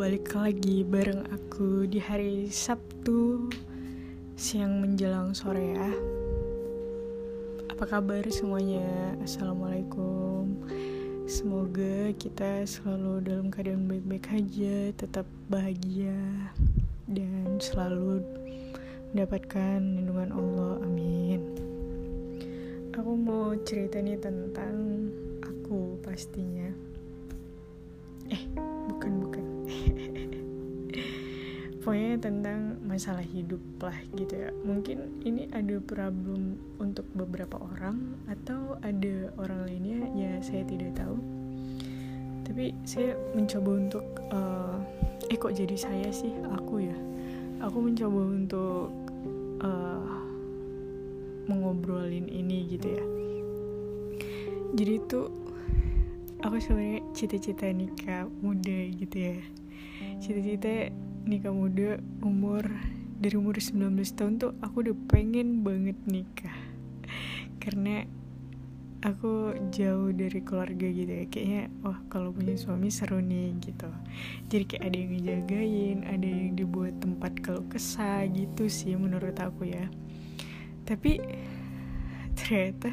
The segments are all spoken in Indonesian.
balik lagi bareng aku di hari Sabtu siang menjelang sore ya. Apa kabar semuanya? Assalamualaikum. Semoga kita selalu dalam keadaan baik-baik aja, tetap bahagia dan selalu mendapatkan lindungan Allah. Amin. Aku mau cerita nih tentang aku pastinya. Eh, bukan bukan pokoknya tentang masalah hidup lah gitu ya. Mungkin ini ada problem untuk beberapa orang atau ada orang lainnya ya saya tidak tahu. Tapi saya mencoba untuk uh, eh kok jadi saya sih? Aku ya. Aku mencoba untuk uh, mengobrolin ini gitu ya. Jadi tuh aku sebenarnya cita-cita nikah muda gitu ya cita-cita nikah muda umur dari umur 19 tahun tuh aku udah pengen banget nikah. Karena aku jauh dari keluarga gitu ya. Kayaknya wah kalau punya suami seru nih gitu. Jadi kayak ada yang ngejagain ada yang dibuat tempat kalau kesah gitu sih menurut aku ya. Tapi ternyata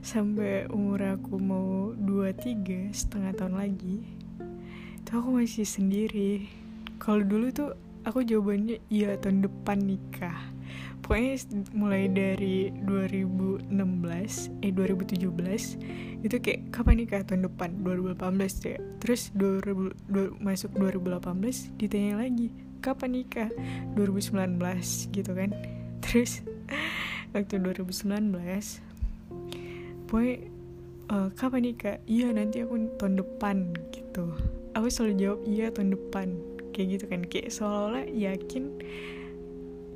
sampai umur aku mau 23 setengah tahun lagi tuh aku masih sendiri. Kalau dulu tuh aku jawabannya iya tahun depan nikah. Pokoknya mulai dari 2016 eh 2017 itu kayak kapan nikah? Tahun depan 2018 ya. Terus 2000, 2000, masuk 2018 ditanya lagi kapan nikah? 2019 gitu kan. Terus waktu 2019 boy uh, kapan nikah? Iya nanti aku tahun depan gitu aku selalu jawab iya tahun depan. Kayak gitu kan. Kayak seolah-olah yakin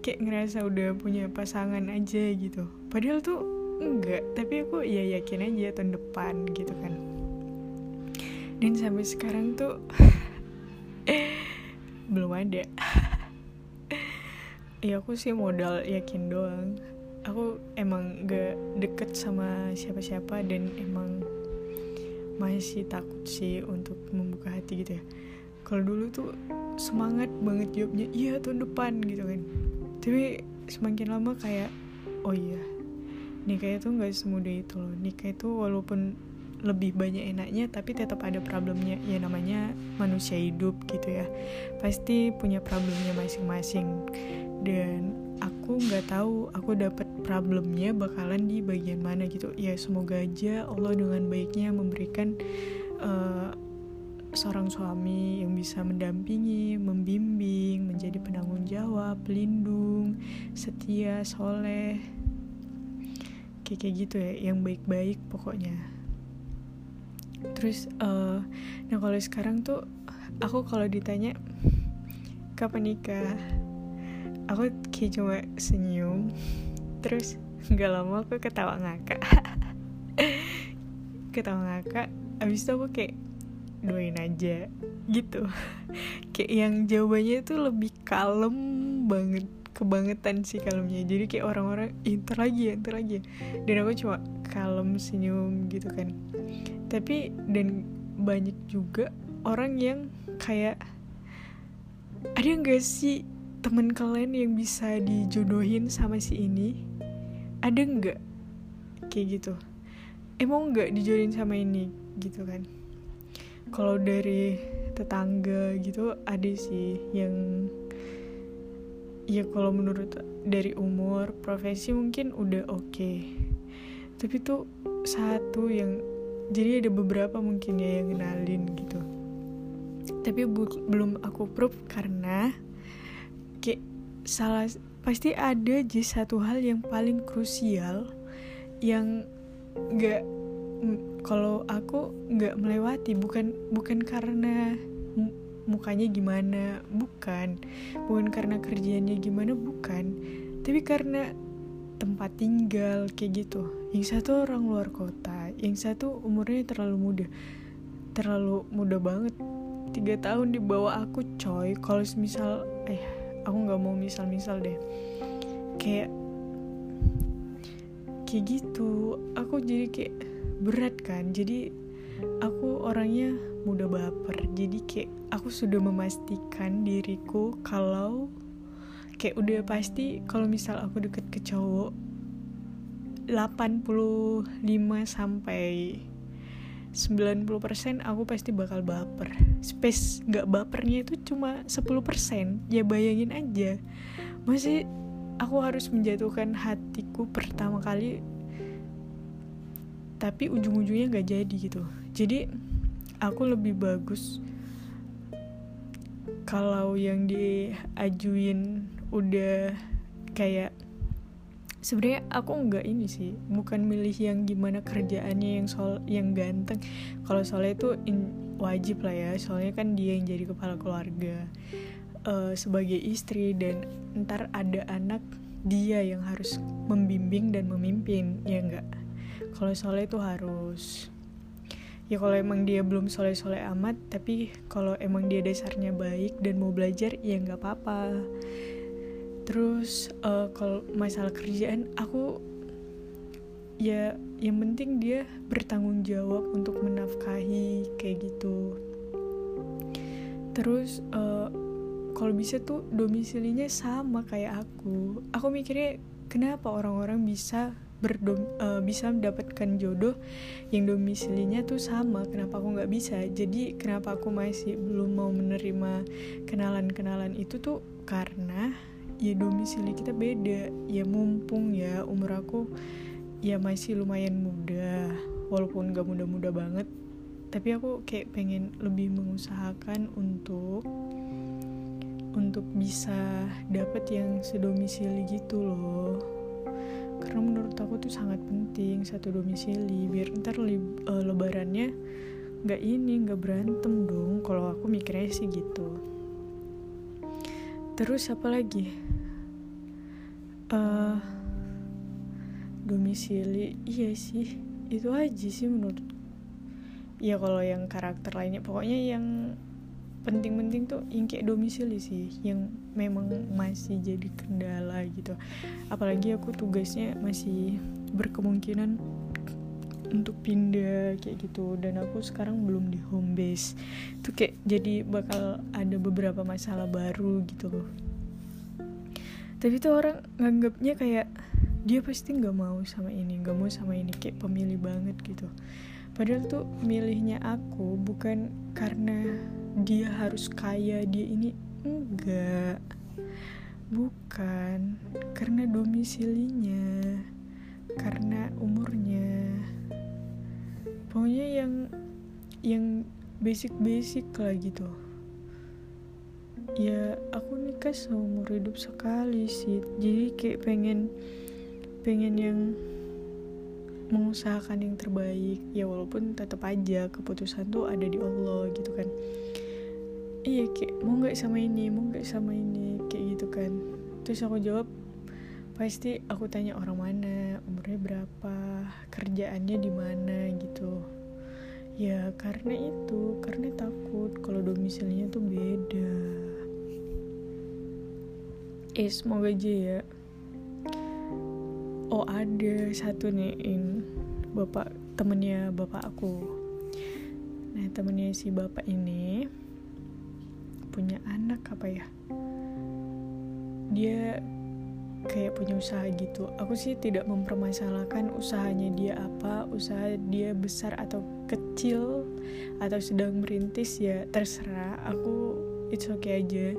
kayak ngerasa udah punya pasangan aja gitu. Padahal tuh enggak tapi aku ya yakin aja tahun depan gitu kan. Dan sampai sekarang tuh belum ada. Ya aku sih modal yakin doang. Aku emang gak deket sama siapa-siapa dan emang masih takut sih untuk membuka hati gitu ya. Kalau dulu tuh semangat banget jawabnya iya tahun depan gitu kan. Tapi semakin lama kayak oh iya nikah itu nggak semudah itu loh. Nikah itu walaupun lebih banyak enaknya tapi tetap ada problemnya. Ya namanya manusia hidup gitu ya. Pasti punya problemnya masing-masing. Dan aku nggak tahu aku dapat problemnya bakalan di bagian mana gitu. Ya semoga aja Allah dengan baiknya memberikan uh, seorang suami yang bisa mendampingi, membimbing, menjadi penanggung jawab, pelindung, setia, soleh, kayak gitu ya, yang baik-baik pokoknya. Terus, uh, nah kalau sekarang tuh aku kalau ditanya kapan nikah, aku kayak cuma senyum terus nggak lama aku ketawa ngakak. Ketawa ngakak abis itu aku kayak doain aja gitu. Kayak yang jawabannya itu lebih kalem banget kebangetan sih kalemnya. Jadi kayak orang-orang inter lagi ya inter lagi dan aku cuma kalem senyum gitu kan tapi dan banyak juga orang yang kayak ada nggak sih temen kalian yang bisa dijodohin sama si ini? Ada nggak? Kayak gitu. Emang nggak dijodohin sama ini? Gitu kan. Kalau dari tetangga gitu ada sih yang ya kalau menurut dari umur profesi mungkin udah oke. Okay. tapi tuh satu yang jadi ada beberapa mungkin ya yang kenalin gitu. Tapi belum aku proof karena kayak salah pasti ada aja satu hal yang paling krusial yang nggak kalau aku nggak melewati. Bukan bukan karena mukanya gimana bukan. Bukan karena kerjanya gimana bukan. Tapi karena tempat tinggal kayak gitu yang satu orang luar kota. Yang satu umurnya terlalu muda. Terlalu muda banget. Tiga tahun di bawah aku coy. Kalau misal eh aku nggak mau misal-misal deh. Kayak kayak gitu. Aku jadi kayak berat kan. Jadi aku orangnya mudah baper. Jadi kayak aku sudah memastikan diriku kalau kayak udah pasti kalau misal aku deket ke cowok 85 sampai 90% aku pasti bakal baper. Space nggak bapernya itu cuma 10% ya bayangin aja. Masih aku harus menjatuhkan hatiku pertama kali tapi ujung-ujungnya nggak jadi gitu. Jadi aku lebih bagus kalau yang diajuin udah kayak sebenarnya aku nggak ini sih bukan milih yang gimana kerjaannya yang soal yang ganteng. Kalau soalnya itu in, wajib lah ya soalnya kan dia yang jadi kepala keluarga uh, sebagai istri dan ntar ada anak dia yang harus membimbing dan memimpin ya enggak kalau soalnya itu harus. Ya kalau emang dia belum soleh-soleh amat tapi kalau emang dia dasarnya baik dan mau belajar ya nggak apa-apa terus uh, kalau masalah kerjaan aku ya yang penting dia bertanggung jawab untuk menafkahi kayak gitu. Terus uh, kalau bisa tuh domisilinya sama kayak aku. Aku mikirnya kenapa orang-orang bisa berdom uh, bisa mendapatkan jodoh yang domisilinya tuh sama? Kenapa aku nggak bisa? Jadi kenapa aku masih belum mau menerima kenalan-kenalan itu tuh karena ya domisili kita beda. Ya mumpung ya umur aku ya masih lumayan muda walaupun gak muda-muda banget. Tapi aku kayak pengen lebih mengusahakan untuk untuk bisa dapet yang sedomisili gitu loh. Karena menurut aku tuh sangat penting satu domisili biar ntar uh, lebarannya nggak ini nggak berantem dong. Kalau aku mikirnya sih gitu. Terus apa lagi uh, domisili. Iya sih itu aja sih menurut ya kalau yang karakter lainnya. Pokoknya yang penting-penting tuh yang kayak domisili sih yang memang masih jadi kendala gitu. Apalagi aku tugasnya masih berkemungkinan untuk pindah kayak gitu. Dan aku sekarang belum di home base. Itu kayak jadi bakal ada beberapa masalah baru gitu loh tapi tuh orang nganggapnya kayak dia pasti nggak mau sama ini nggak mau sama ini kayak pemilih banget gitu. Padahal tuh milihnya aku bukan karena dia harus kaya dia ini enggak. Bukan karena domisilinya karena umurnya. Pokoknya yang yang basic-basic lah gitu ya aku nikah seumur hidup sekali sih. Jadi kayak pengen pengen yang mengusahakan yang terbaik. Ya walaupun tetap aja keputusan tuh ada di Allah gitu kan. Iya kayak mau nggak sama ini mau nggak sama ini kayak gitu kan. Terus aku jawab pasti aku tanya orang mana umurnya berapa kerjaannya di mana gitu. Ya karena itu karena takut kalau domisilinya tuh beda eh semoga aja ya. Oh ada satu nih in bapak temennya bapak aku. Nah temennya si bapak ini punya anak apa ya? Dia kayak punya usaha gitu. Aku sih tidak mempermasalahkan usahanya dia apa usaha dia besar atau kecil atau sedang merintis ya terserah. Aku it's okay aja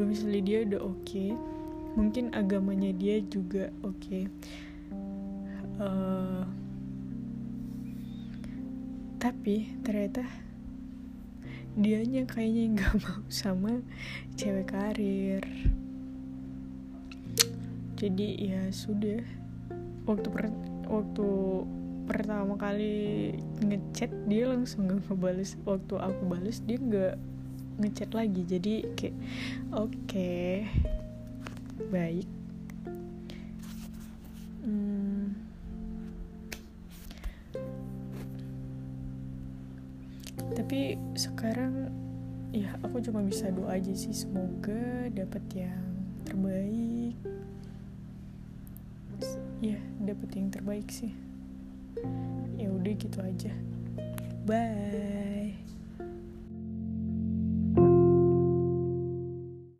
domisili dia udah oke okay. mungkin agamanya dia juga oke okay. uh, eh, tapi ternyata dianya kayaknya nggak mau sama cewek karir jadi ya sudah waktu per waktu pertama kali ngechat dia langsung gak ngebales waktu aku bales dia nggak ngechat lagi. Jadi kayak oke okay, baik. Hmm, tapi sekarang ya aku cuma bisa doa aja sih. Semoga dapat yang terbaik. Ya dapet yang terbaik sih. Ya udah gitu aja. Bye